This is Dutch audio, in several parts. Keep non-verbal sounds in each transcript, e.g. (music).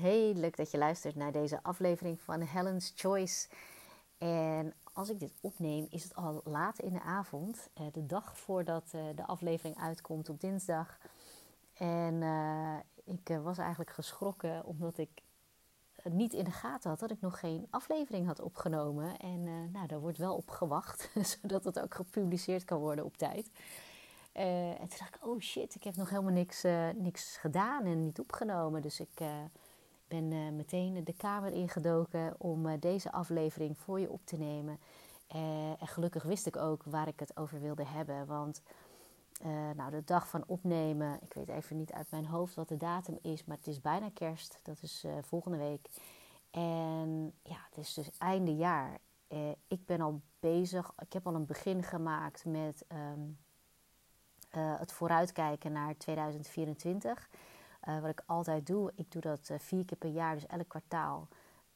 Hey, leuk dat je luistert naar deze aflevering van Helen's Choice. En als ik dit opneem, is het al laat in de avond, eh, de dag voordat eh, de aflevering uitkomt op dinsdag. En uh, ik was eigenlijk geschrokken omdat ik niet in de gaten had dat ik nog geen aflevering had opgenomen. En nou, daar wordt wel op gewacht, (laughs) zodat het ook gepubliceerd kan worden op tijd. en toen dacht ik, oh shit, ik heb nog helemaal niks, niks gedaan en niet opgenomen. Dus ik ben uh, meteen de kamer ingedoken om uh, deze aflevering voor je op te nemen. Uh, en gelukkig wist ik ook waar ik het over wilde hebben. Want nou, de dag van opnemen, ik weet even niet uit mijn hoofd wat de datum is, maar het is bijna kerst. Dat is volgende week. En ja, het is dus einde jaar. ik ben al bezig, ik heb al een begin gemaakt met um, het vooruitkijken naar 2024. Uh, wat ik altijd doe, ik doe dat uh, vier keer per jaar, dus elk kwartaal.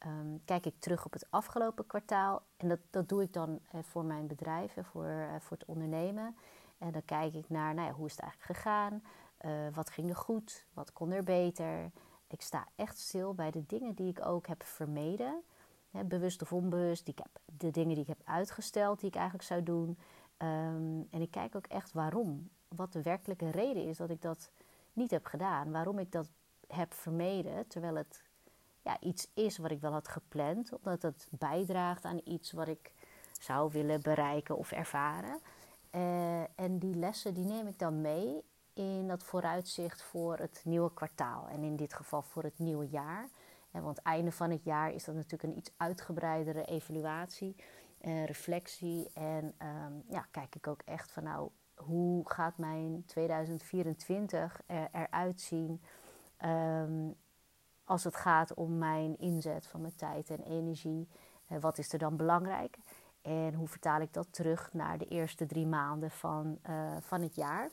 Um, kijk ik terug op het afgelopen kwartaal. En dat, dat doe ik dan uh, voor mijn bedrijf, voor, voor het ondernemen. En dan kijk ik naar nou ja, hoe is het eigenlijk gegaan. wat ging er goed? Wat kon er beter? Ik sta echt stil bij de dingen die ik ook heb vermeden. Bewust of onbewust. Die ik heb, de dingen die ik heb uitgesteld, die ik eigenlijk zou doen. Um, en ik kijk ook echt waarom. Wat de werkelijke reden is dat ik dat niet heb gedaan. Waarom ik dat heb vermeden, terwijl het ja, iets is wat ik wel had gepland, omdat het bijdraagt aan iets wat ik zou willen bereiken of ervaren. Uh, en die lessen die neem ik dan mee in dat vooruitzicht voor het nieuwe kwartaal. En in dit geval voor het nieuwe jaar. En want einde van het jaar is dat natuurlijk een iets uitgebreidere evaluatie, uh, reflectie. En um, ja, kijk ik ook echt van nou, hoe gaat mijn 2024 er, eruit zien um, als het gaat om mijn inzet van mijn tijd en energie? Uh, wat is er dan belangrijk? En hoe vertaal ik dat terug naar de eerste drie maanden van, uh, van het jaar?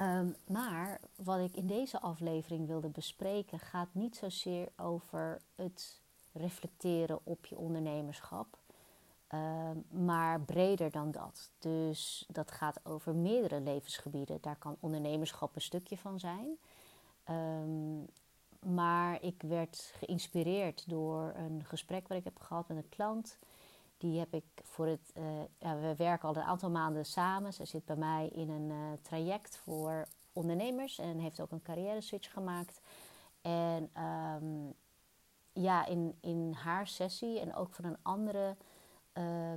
Um, maar wat ik in deze aflevering wilde bespreken gaat niet zozeer over het reflecteren op je ondernemerschap. Ehm, maar breder dan dat. Dus dat gaat over meerdere levensgebieden. Daar kan ondernemerschap een stukje van zijn. Um, maar ik werd geïnspireerd door een gesprek wat ik heb gehad met een klant. Die heb ik voor het. Ja, we werken al een aantal maanden samen. Zij zit bij mij in een uh, traject voor ondernemers en heeft ook een carrière switch gemaakt. En um, ja, in, in haar sessie en ook van een andere uh,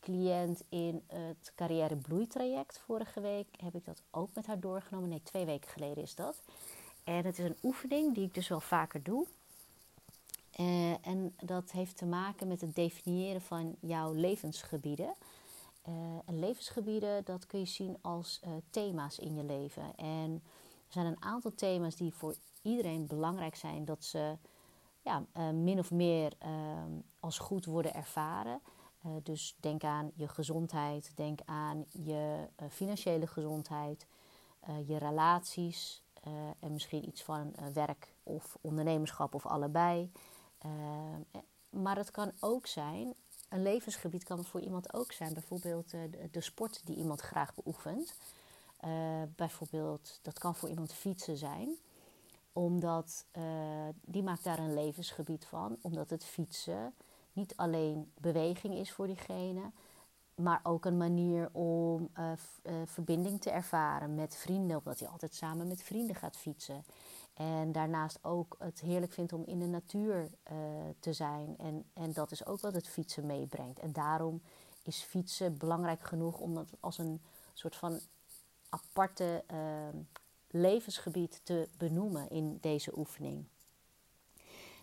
cliënt in het carrière bloeitraject. Vorige week heb ik dat ook met haar doorgenomen. Nee, twee weken geleden is dat. En het is een oefening die ik dus wel vaker doe. Uh, en dat heeft te maken met het definiëren van jouw levensgebieden. Uh, en levensgebieden, dat kun je zien als thema's in je leven. En er zijn een aantal thema's die voor iedereen belangrijk zijn dat ze ja, uh, min of meer uh, als goed worden ervaren. Uh, dus denk aan je gezondheid, denk aan je financiële gezondheid, je relaties en misschien iets van werk of ondernemerschap of allebei. maar het kan ook zijn, een levensgebied kan voor iemand ook zijn, bijvoorbeeld de, de sport die iemand graag beoefent. bijvoorbeeld, dat kan voor iemand fietsen zijn omdat uh, die maakt daar een levensgebied van. Omdat het fietsen niet alleen beweging is voor diegene, maar ook een manier om uh, uh, verbinding te ervaren met vrienden. Omdat hij altijd samen met vrienden gaat fietsen. En daarnaast ook het heerlijk vindt om in de natuur te zijn. En, en dat is ook wat het fietsen meebrengt. En daarom is fietsen belangrijk genoeg om dat als een soort van aparte levensgebied te benoemen in deze oefening.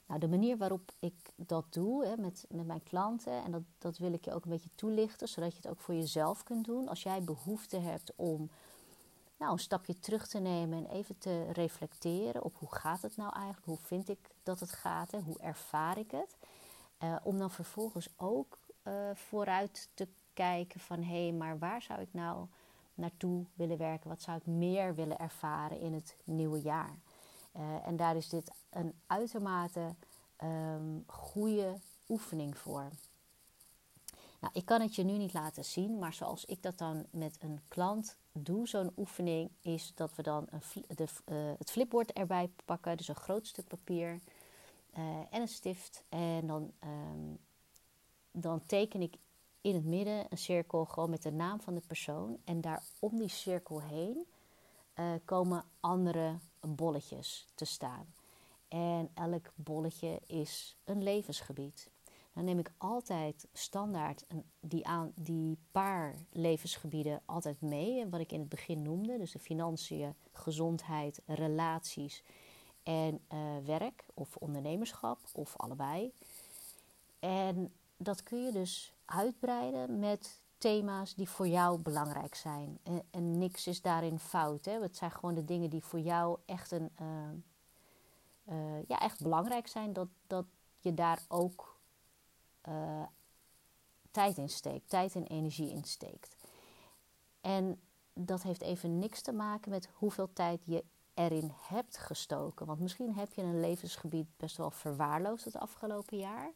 Nou, de manier waarop ik dat doe hè, met, met mijn klanten, en dat, dat wil ik je ook een beetje toelichten, zodat je het ook voor jezelf kunt doen. Als jij behoefte hebt om nou, een stapje terug te nemen en even te reflecteren op hoe gaat het nou eigenlijk, hoe vind ik dat het gaat, hè, hoe ervaar ik het. Uh, om dan vervolgens ook uh, vooruit te kijken van hé, hey, maar waar zou ik nou naartoe willen werken? Wat zou ik meer willen ervaren in het nieuwe jaar? Uh, en daar is dit een uitermate um, goede oefening voor. Nou, ik kan het je nu niet laten zien, maar zoals ik dat dan met een klant doe, zo'n oefening, is dat we dan een, de, uh, het flipboard erbij pakken, dus een groot stuk papier uh, en een stift. En dan, um, dan teken ik in het midden een cirkel gewoon met de naam van de persoon. En daar om die cirkel heen uh, komen andere bolletjes te staan. En elk bolletje is een levensgebied. Dan neem ik altijd standaard die, aan, die paar levensgebieden altijd mee. Wat ik in het begin noemde. Dus de financiën, gezondheid, relaties en uh, werk of ondernemerschap of allebei. En dat kun je dus uitbreiden met thema's die voor jou belangrijk zijn. En, en niks is daarin fout. Hè? Het zijn gewoon de dingen die voor jou echt, een, uh, uh, ja, echt belangrijk zijn. Dat, dat je daar ook uh, tijd in steekt, tijd en energie in steekt. En dat heeft even niks te maken met hoeveel tijd je erin hebt gestoken. Want misschien heb je een levensgebied best wel verwaarloosd het afgelopen jaar.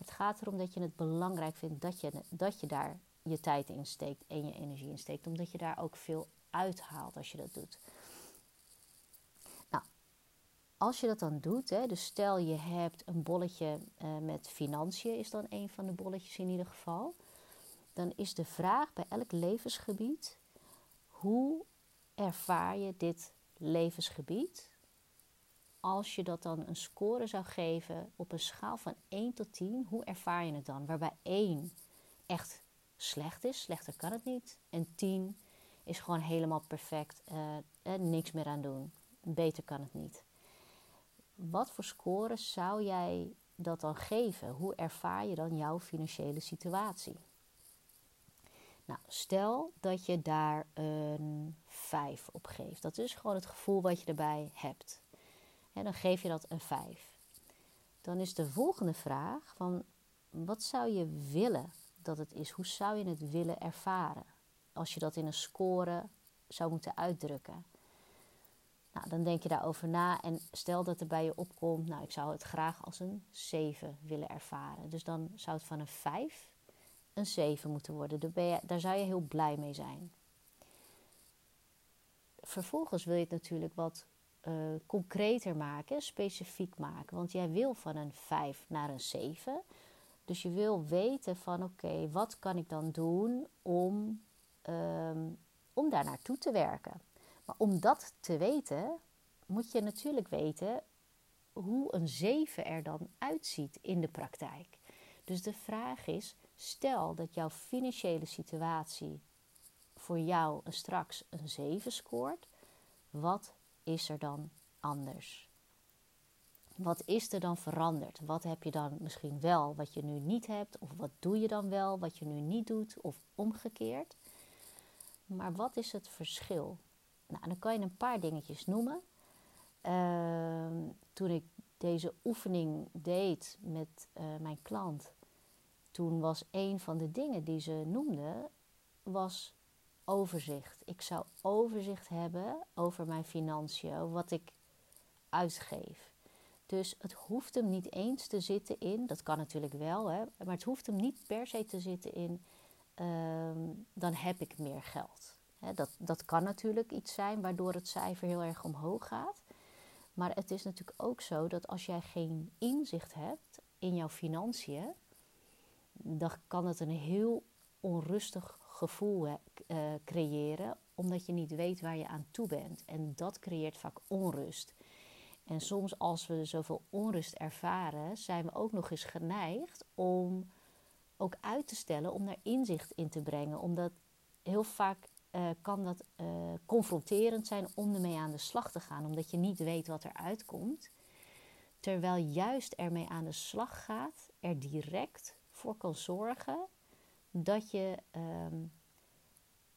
Het gaat erom dat je het belangrijk vindt dat je, dat je daar je tijd in steekt en je energie in steekt. Omdat je daar ook veel uithaalt als je dat doet. Nou, als je dat dan doet, hè, dus stel je hebt een bolletje uh, met financiën, is dan een van de bolletjes in ieder geval. Dan is de vraag bij elk levensgebied: hoe ervaar je dit levensgebied? Als je dat dan een score zou geven op een schaal van 1 tot 10, hoe ervaar je het dan? Waarbij 1 echt slecht is, slechter kan het niet. En 10 is gewoon helemaal perfect, uh, niks meer aan doen. Beter kan het niet. Wat voor score zou jij dat dan geven? Hoe ervaar je dan jouw financiële situatie? Nou, stel dat je daar een 5 op geeft. Dat is gewoon het gevoel wat je erbij hebt. En dan geef je dat een 5. Dan is de volgende vraag van wat zou je willen dat het is? Hoe zou je het willen ervaren? Als je dat in een score zou moeten uitdrukken. Nou, dan denk je daarover na en stel dat er bij je opkomt, nou, ik zou het graag als een 7 willen ervaren. Dus dan zou het van een 5 een 7 moeten worden. Daar, daar zou je heel blij mee zijn. Vervolgens wil je het natuurlijk wat uh, concreter maken, specifiek maken. Want jij wil van een 5 naar een 7. Dus je wil weten van oké, wat kan ik dan doen om, um, om daar naartoe te werken. Maar om dat te weten, moet je natuurlijk weten hoe een 7 er dan uitziet in de praktijk. Dus de vraag is, stel dat jouw financiële situatie voor jou straks een 7 scoort, wat is er dan anders? Wat is er dan veranderd? Wat heb je dan misschien wel wat je nu niet hebt? Of wat doe je dan wel wat je nu niet doet? Of omgekeerd? Maar wat is het verschil? Nou, dan kan je een paar dingetjes noemen. Uh, toen ik deze oefening deed met uh, mijn klant, toen was een van de dingen die ze noemde, was overzicht. Ik zou overzicht hebben over mijn financiën, wat ik uitgeef. Dus het hoeft hem niet eens te zitten in, dat kan natuurlijk wel, hè, maar het hoeft hem niet per se te zitten in, uh, dan heb ik meer geld. Dat, dat kan natuurlijk iets zijn waardoor het cijfer heel erg omhoog gaat. Maar het is natuurlijk ook zo dat als jij geen inzicht hebt in jouw financiën, dan kan het een heel onrustig gevoel uh, creëren, omdat je niet weet waar je aan toe bent. En dat creëert vaak onrust. En soms als we zoveel onrust ervaren, zijn we ook nog eens geneigd om ook uit te stellen, om daar inzicht in te brengen. Omdat heel vaak uh, kan dat uh, confronterend zijn om ermee aan de slag te gaan, omdat je niet weet wat er uitkomt. Terwijl juist ermee aan de slag gaat, er direct voor kan zorgen dat je, um,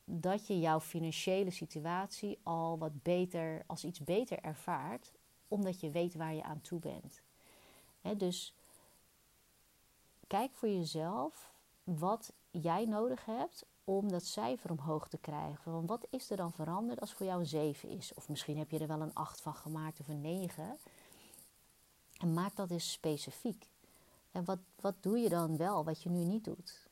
dat je jouw financiële situatie al wat beter, als iets beter ervaart, omdat je weet waar je aan toe bent. Dus kijk voor jezelf wat jij nodig hebt om dat cijfer omhoog te krijgen. Want wat is er dan veranderd als voor jou een 7 is? Of misschien heb je er wel een 8 van gemaakt of een 9. En maak dat eens specifiek. En wat, wat doe je dan wel wat je nu niet doet?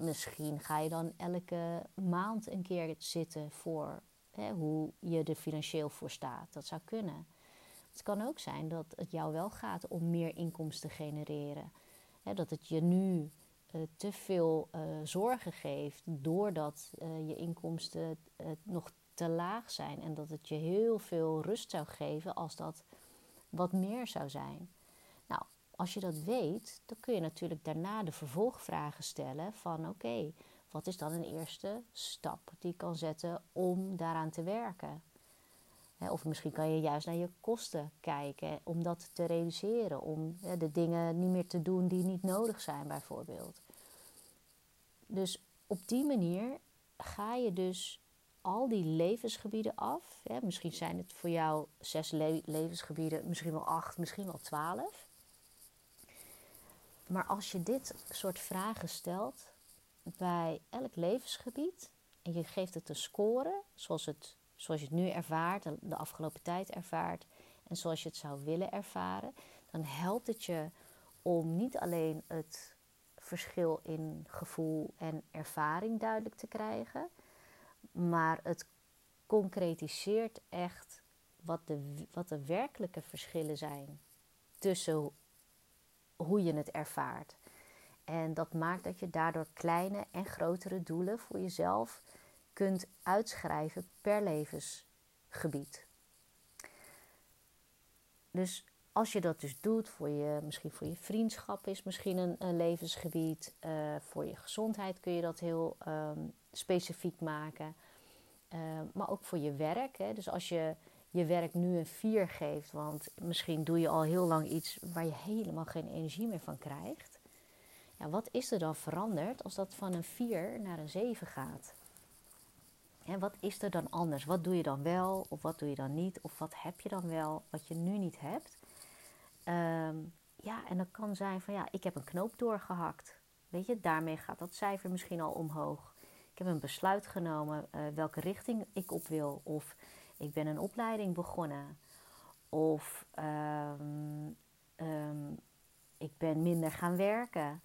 Misschien ga je dan elke maand een keer zitten voor hè, hoe je er financieel voor staat. Dat zou kunnen. Het kan ook zijn dat het jou wel gaat om meer inkomsten te genereren. Hè, dat het je nu uh, te veel uh, zorgen geeft doordat uh, je inkomsten nog te laag zijn. En dat het je heel veel rust zou geven als dat wat meer zou zijn. Als je dat weet, dan kun je natuurlijk daarna de vervolgvragen stellen van oké, wat is dan een eerste stap die ik kan zetten om daaraan te werken? Of misschien kan je juist naar je kosten kijken om dat te reduceren, om de dingen niet meer te doen die niet nodig zijn, bijvoorbeeld. Dus op die manier ga je dus al die levensgebieden af. Misschien zijn het voor jou zes levensgebieden, misschien wel acht, misschien wel twaalf. Maar als je dit soort vragen stelt bij elk levensgebied en je geeft het een score, zoals, het, zoals je het nu ervaart, de afgelopen tijd ervaart en zoals je het zou willen ervaren, dan helpt het je om niet alleen het verschil in gevoel en ervaring duidelijk te krijgen, maar het concretiseert echt wat de, wat de werkelijke verschillen zijn tussen hoe je het ervaart. En dat maakt dat je daardoor kleine en grotere doelen voor jezelf kunt uitschrijven per levensgebied. Dus als je dat dus doet voor je, misschien voor je vriendschap is misschien een, levensgebied. Uh, voor je gezondheid kun je dat heel um, specifiek maken. Uh, maar ook voor je werk. Hè. Dus als je je werk nu een 4 geeft, want misschien doe je al heel lang iets waar je helemaal geen energie meer van krijgt. Ja, wat is er dan veranderd als dat van een 4 naar een 7 gaat? En wat is er dan anders? Wat doe je dan wel of wat doe je dan niet? Of wat heb je dan wel wat je nu niet hebt? Um, ja, en dat kan zijn van ja, ik heb een knoop doorgehakt. Weet je, daarmee gaat dat cijfer misschien al omhoog. Ik heb een besluit genomen uh, welke richting ik op wil. Of ik ben een opleiding begonnen. Of um, um, ik ben minder gaan werken.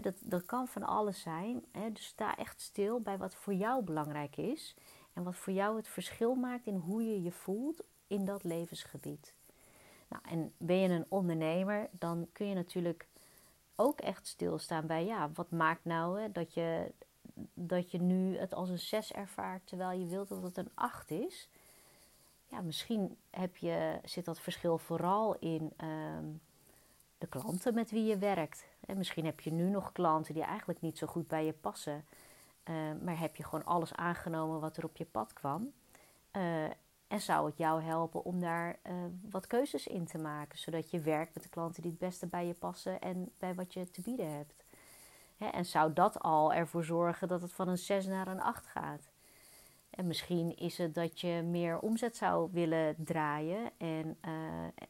dat, dat kan van alles zijn. dus sta echt stil bij wat voor jou belangrijk is. En wat voor jou het verschil maakt in hoe je je voelt in dat levensgebied. Nou, en ben je een ondernemer, dan kun je natuurlijk ook echt stilstaan bij, ja, wat maakt nou dat, je, dat je nu het als een 6 ervaart terwijl je wilt dat het een 8 is. Ja, misschien heb je, zit dat verschil vooral in um, de klanten met wie je werkt. En misschien heb je nu nog klanten die eigenlijk niet zo goed bij je passen. Uh, maar heb je gewoon alles aangenomen wat er op je pad kwam. Uh, en zou het jou helpen om daar uh, wat keuzes in te maken, zodat je werkt met de klanten die het beste bij je passen en bij wat je te bieden hebt. Hè, en zou dat al ervoor zorgen dat het van een 6 naar een 8 gaat? En misschien is het dat je meer omzet zou willen draaien en uh,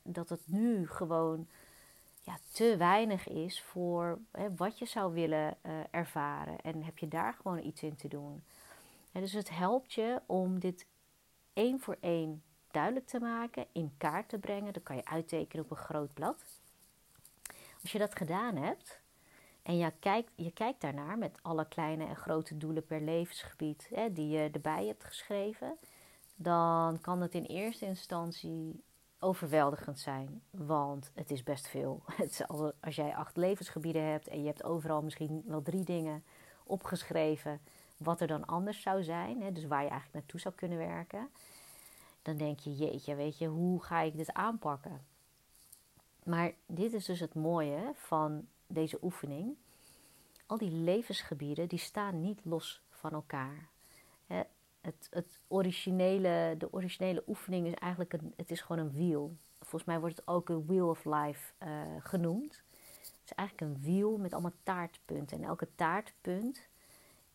dat het nu gewoon ja, te weinig is voor hè, wat je zou willen uh, ervaren. En heb je daar gewoon iets in te doen. En dus het helpt je om dit één voor één duidelijk te maken, in kaart te brengen. Dat kan je uittekenen op een groot blad. Als je dat gedaan hebt en je kijkt, je kijkt daarnaar met alle kleine en grote doelen per levensgebied hè, die je erbij hebt geschreven, dan kan het in eerste instantie overweldigend zijn, want het is best veel. (laughs) Het is als jij acht levensgebieden hebt en je hebt overal misschien wel drie dingen opgeschreven wat er dan anders zou zijn, hè, dus waar je eigenlijk naartoe zou kunnen werken, dan denk je, jeetje, weet je, hoe ga ik dit aanpakken? Maar dit is dus het mooie van deze oefening. Al die levensgebieden, die staan niet los van elkaar. Het, het originele, de originele oefening is eigenlijk een, het is gewoon een wiel. Volgens mij wordt het ook een wheel of life uh, genoemd. Het is eigenlijk een wiel met allemaal taartpunten. En elke taartpunt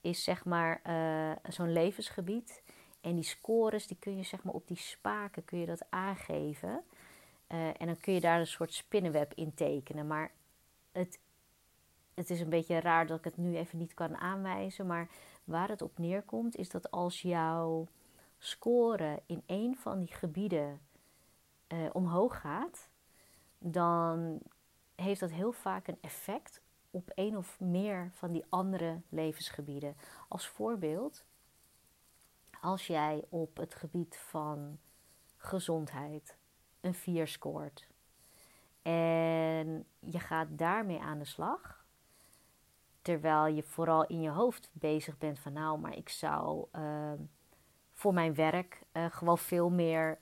is zeg maar uh, zo'n levensgebied. En die scores, die kun je zeg maar op die spaken kun je dat aangeven. Uh, en dan kun je daar een soort spinnenweb in tekenen. Maar het, het is een beetje raar dat ik het nu even niet kan aanwijzen. Maar waar het op neerkomt is dat als jouw score in een van die gebieden uh, omhoog gaat, dan heeft dat heel vaak een effect op één of meer van die andere levensgebieden. Als voorbeeld, als jij op het gebied van gezondheid een 4 scoort en je gaat daarmee aan de slag, terwijl je vooral in je hoofd bezig bent van nou, maar ik zou ehm, voor mijn werk uh, gewoon veel meer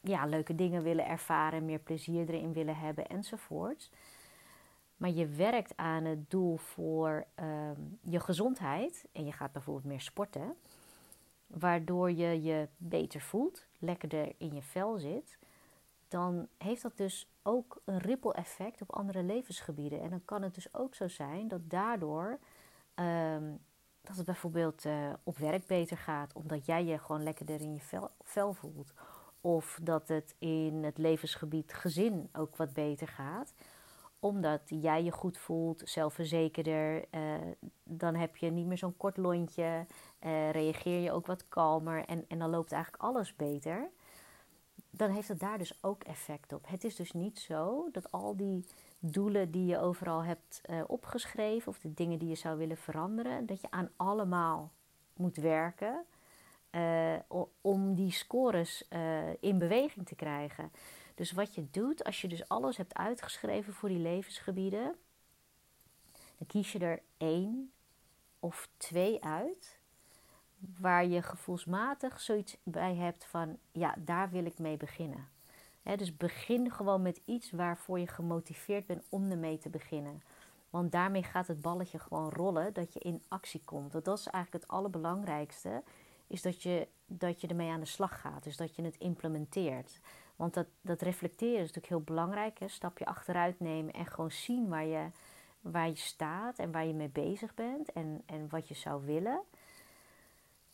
ja, leuke dingen willen ervaren, meer plezier erin willen hebben enzovoort. Maar je werkt aan het doel voor ehm, je gezondheid en je gaat bijvoorbeeld meer sporten, waardoor je je beter voelt, lekkerder in je vel zit, dan heeft dat dus ook een ripple effect op andere levensgebieden. En dan kan het dus ook zo zijn dat daardoor um, dat het bijvoorbeeld uh, op werk beter gaat, omdat jij je gewoon lekkerder in je vel, voelt. Of dat het in het levensgebied gezin ook wat beter gaat, omdat jij je goed voelt, zelfverzekerder. Uh, dan heb je niet meer zo'n kort lontje, uh, reageer je ook wat kalmer en, en dan loopt eigenlijk alles beter. Dan heeft het daar dus ook effect op. Het is dus niet zo dat al die doelen die je overal hebt uh, opgeschreven of de dingen die je zou willen veranderen, dat je aan allemaal moet werken uh, om die scores uh, in beweging te krijgen. Dus wat je doet, als je dus alles hebt uitgeschreven voor die levensgebieden, dan kies je er één of twee uit waar je gevoelsmatig zoiets bij hebt van ja, daar wil ik mee beginnen dus begin gewoon met iets waarvoor je gemotiveerd bent om ermee te beginnen. Want daarmee gaat het balletje gewoon rollen, dat je in actie komt. Want dat is eigenlijk het allerbelangrijkste, is dat je, dat je ermee aan de slag gaat. Dus dat je het implementeert. Want dat, dat reflecteren is natuurlijk heel belangrijk. Hè? Stapje achteruit nemen en gewoon zien waar je, waar je staat en waar je mee bezig bent en, en wat je zou willen.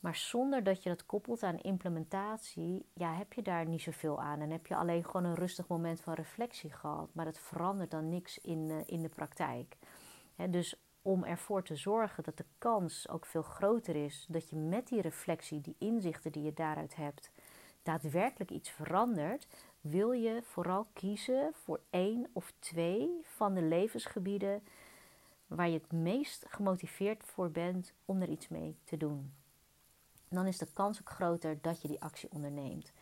Maar zonder dat je dat koppelt aan implementatie, ja, heb je daar niet zoveel aan. En heb je alleen gewoon een rustig moment van reflectie gehad. Maar het verandert dan niks in, uh, in de praktijk. dus om ervoor te zorgen dat de kans ook veel groter is dat je met die reflectie, die inzichten die je daaruit hebt, daadwerkelijk iets verandert, wil je vooral kiezen voor één of twee van de levensgebieden waar je het meest gemotiveerd voor bent om er iets mee te doen dan is de kans ook groter dat je die actie onderneemt.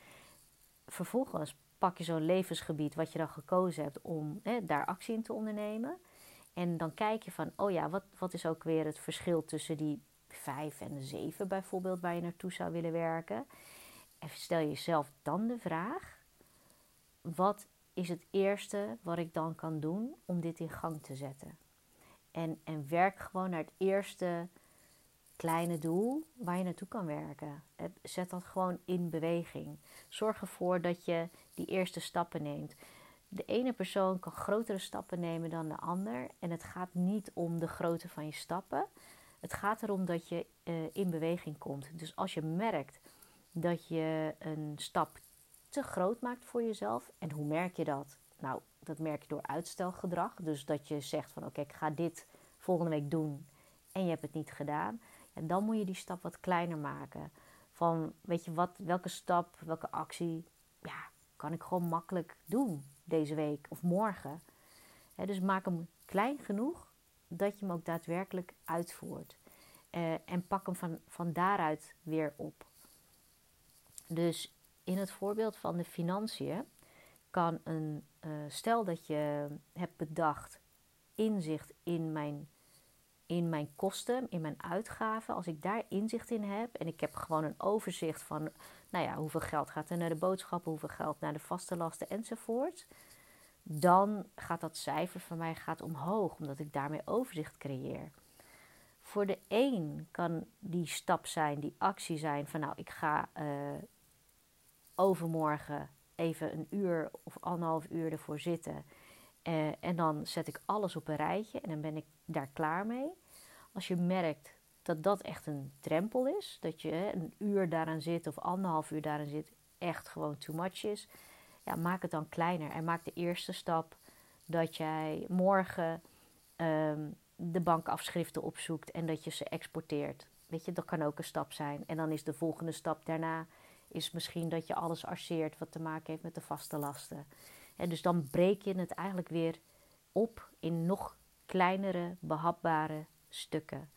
Vervolgens pak je zo'n levensgebied wat je dan gekozen hebt om hè, daar actie in te ondernemen. En dan kijk je van, oh ja, wat, wat is ook weer het verschil tussen die vijf en de zeven bijvoorbeeld waar je naartoe zou willen werken. En stel jezelf dan de vraag, wat is het eerste wat ik dan kan doen om dit in gang te zetten? En, en werk gewoon naar het eerste kleine doel waar je naartoe kan werken. Zet dat gewoon in beweging. Zorg ervoor dat je die eerste stappen neemt. De ene persoon kan grotere stappen nemen dan de ander. En het gaat niet om de grootte van je stappen. Het gaat erom dat je uh, in beweging komt. Dus als je merkt dat je een stap te groot maakt voor jezelf. En hoe merk je dat? Nou, dat merk je door uitstelgedrag. Dus dat je zegt van oké, ik ga dit volgende week doen. En je hebt het niet gedaan en dan moet je die stap wat kleiner maken. Van, weet je wat, welke stap, welke actie, ja, kan ik gewoon makkelijk doen deze week of morgen. dus maak hem klein genoeg dat je hem ook daadwerkelijk uitvoert. Uh, en pak hem van, van daaruit weer op. Dus in het voorbeeld van de financiën kan een, uh, stel dat je hebt bedacht inzicht in mijn in mijn kosten, in mijn uitgaven, als ik daar inzicht in heb en ik heb gewoon een overzicht van, nou ja, hoeveel geld gaat er naar de boodschappen, hoeveel geld naar de vaste lasten enzovoort, dan gaat dat cijfer van mij gaat omhoog, omdat ik daarmee overzicht creëer. Voor de een kan die stap zijn, die actie zijn van, nou, ik ga uh, overmorgen even een uur of anderhalf uur ervoor zitten. Uh, en dan zet ik alles op een rijtje en dan ben ik daar klaar mee. Als je merkt dat dat echt een drempel is, dat je een uur daaraan zit of anderhalf uur daaraan zit, echt gewoon too much is, ja, maak het dan kleiner en maak de eerste stap dat jij morgen um, de bankafschriften opzoekt en dat je ze exporteert. Weet je, dat kan ook een stap zijn. En dan is de volgende stap daarna is misschien dat je alles arceert wat te maken heeft met de vaste lasten. En dus dan breek je het eigenlijk weer op in nog kleinere, behapbare stukken.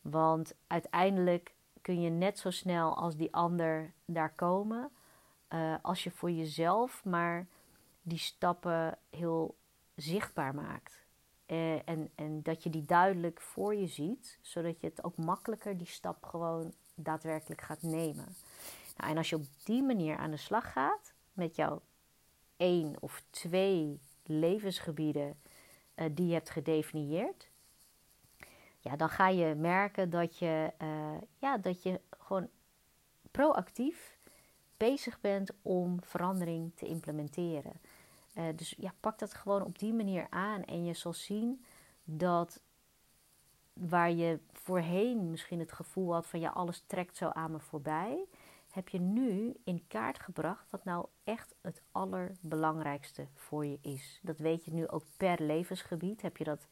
Want uiteindelijk kun je net zo snel als die ander daar komen, uh, als je voor jezelf maar die stappen heel zichtbaar maakt. Uh, en, en dat je die duidelijk voor je ziet, zodat je het ook makkelijker die stap gewoon daadwerkelijk gaat nemen. Nou, en als je op die manier aan de slag gaat met jouw één of twee levensgebieden uh, die je hebt gedefinieerd, ja, dan ga je merken dat je, uh, ja, dat je gewoon proactief bezig bent om verandering te implementeren. Uh, dus ja, pak dat gewoon op die manier aan en je zal zien dat waar je voorheen misschien het gevoel had van ja, alles trekt zo aan me voorbij, heb je nu in kaart gebracht wat nou echt het allerbelangrijkste voor je is. Dat weet je nu ook per levensgebied. Heb je dat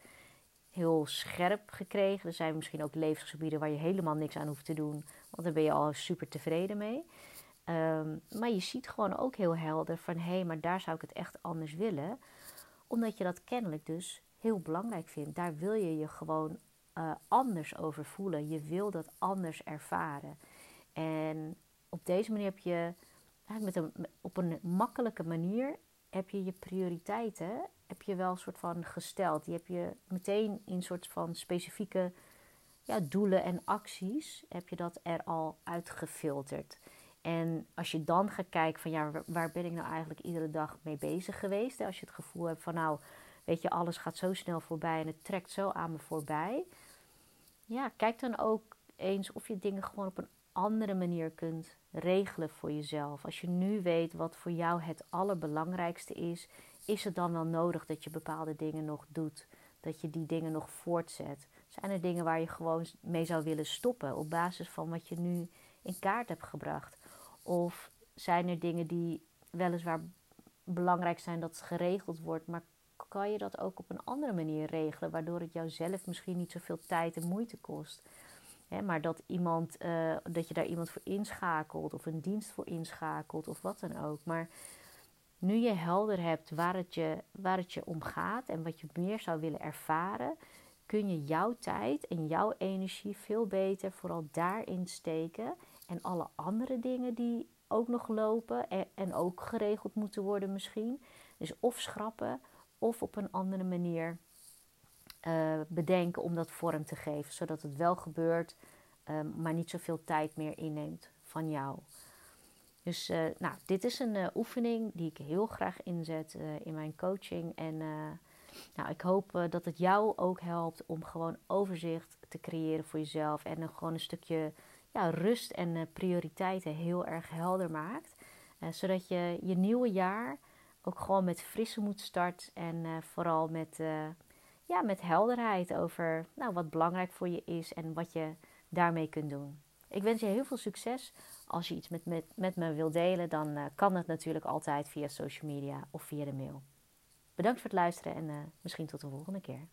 heel scherp gekregen. Er zijn misschien ook levensgebieden waar je helemaal niks aan hoeft te doen, want daar ben je al super tevreden mee. Um, maar je ziet gewoon ook heel helder van hé, hey, maar daar zou ik het echt anders willen. Omdat je dat kennelijk dus heel belangrijk vindt. Daar wil je je gewoon uh, anders over voelen. Je wil dat anders ervaren. En op deze manier heb je met een, op een makkelijke manier heb je je prioriteiten heb je wel een soort van gesteld. Die heb je meteen in soort van specifieke ja, doelen en acties heb je dat er al uitgefilterd. En als je dan gaat kijken van ja, waar ben ik nou eigenlijk iedere dag mee bezig geweest? Als je het gevoel hebt van nou, weet je, alles gaat zo snel voorbij en het trekt zo aan me voorbij. Ja, kijk dan ook eens of je dingen gewoon op een andere manier kunt regelen voor jezelf. Als je nu weet wat voor jou het allerbelangrijkste is, is het dan wel nodig dat je bepaalde dingen nog doet? Dat je die dingen nog voortzet? Zijn er dingen waar je gewoon mee zou willen stoppen op basis van wat je nu in kaart hebt gebracht? Of zijn er dingen die weliswaar belangrijk zijn dat het geregeld wordt, maar kan je dat ook op een andere manier regelen, waardoor het jouzelf misschien niet zoveel tijd en moeite kost? Maar dat, iemand, uh, dat je daar iemand voor inschakelt of een dienst voor inschakelt of wat dan ook. Maar nu je helder hebt waar het je, waar het je om gaat en wat je meer zou willen ervaren, kun je jouw tijd en jouw energie veel beter vooral daarin steken. En alle andere dingen die ook nog lopen en, en ook geregeld moeten worden misschien. Dus of schrappen of op een andere manier uh, bedenken om dat vorm te geven. Zodat het wel gebeurt, um, maar niet zoveel tijd meer inneemt van jou. Dus uh, nou, dit is een uh, oefening die ik heel graag inzet in mijn coaching. En nou, ik hoop dat het jou ook helpt om gewoon overzicht te creëren voor jezelf. En gewoon een stukje ja, rust en prioriteiten heel erg helder maakt. zodat je je nieuwe jaar ook gewoon met frisse moed start. En vooral met, ja, met helderheid over nou, wat belangrijk voor je is en wat je daarmee kunt doen. Ik wens je heel veel succes. Als je iets met, met, met me wilt delen, dan uh, kan dat natuurlijk altijd via social media of via de mail. Bedankt voor het luisteren en uh, misschien tot de volgende keer.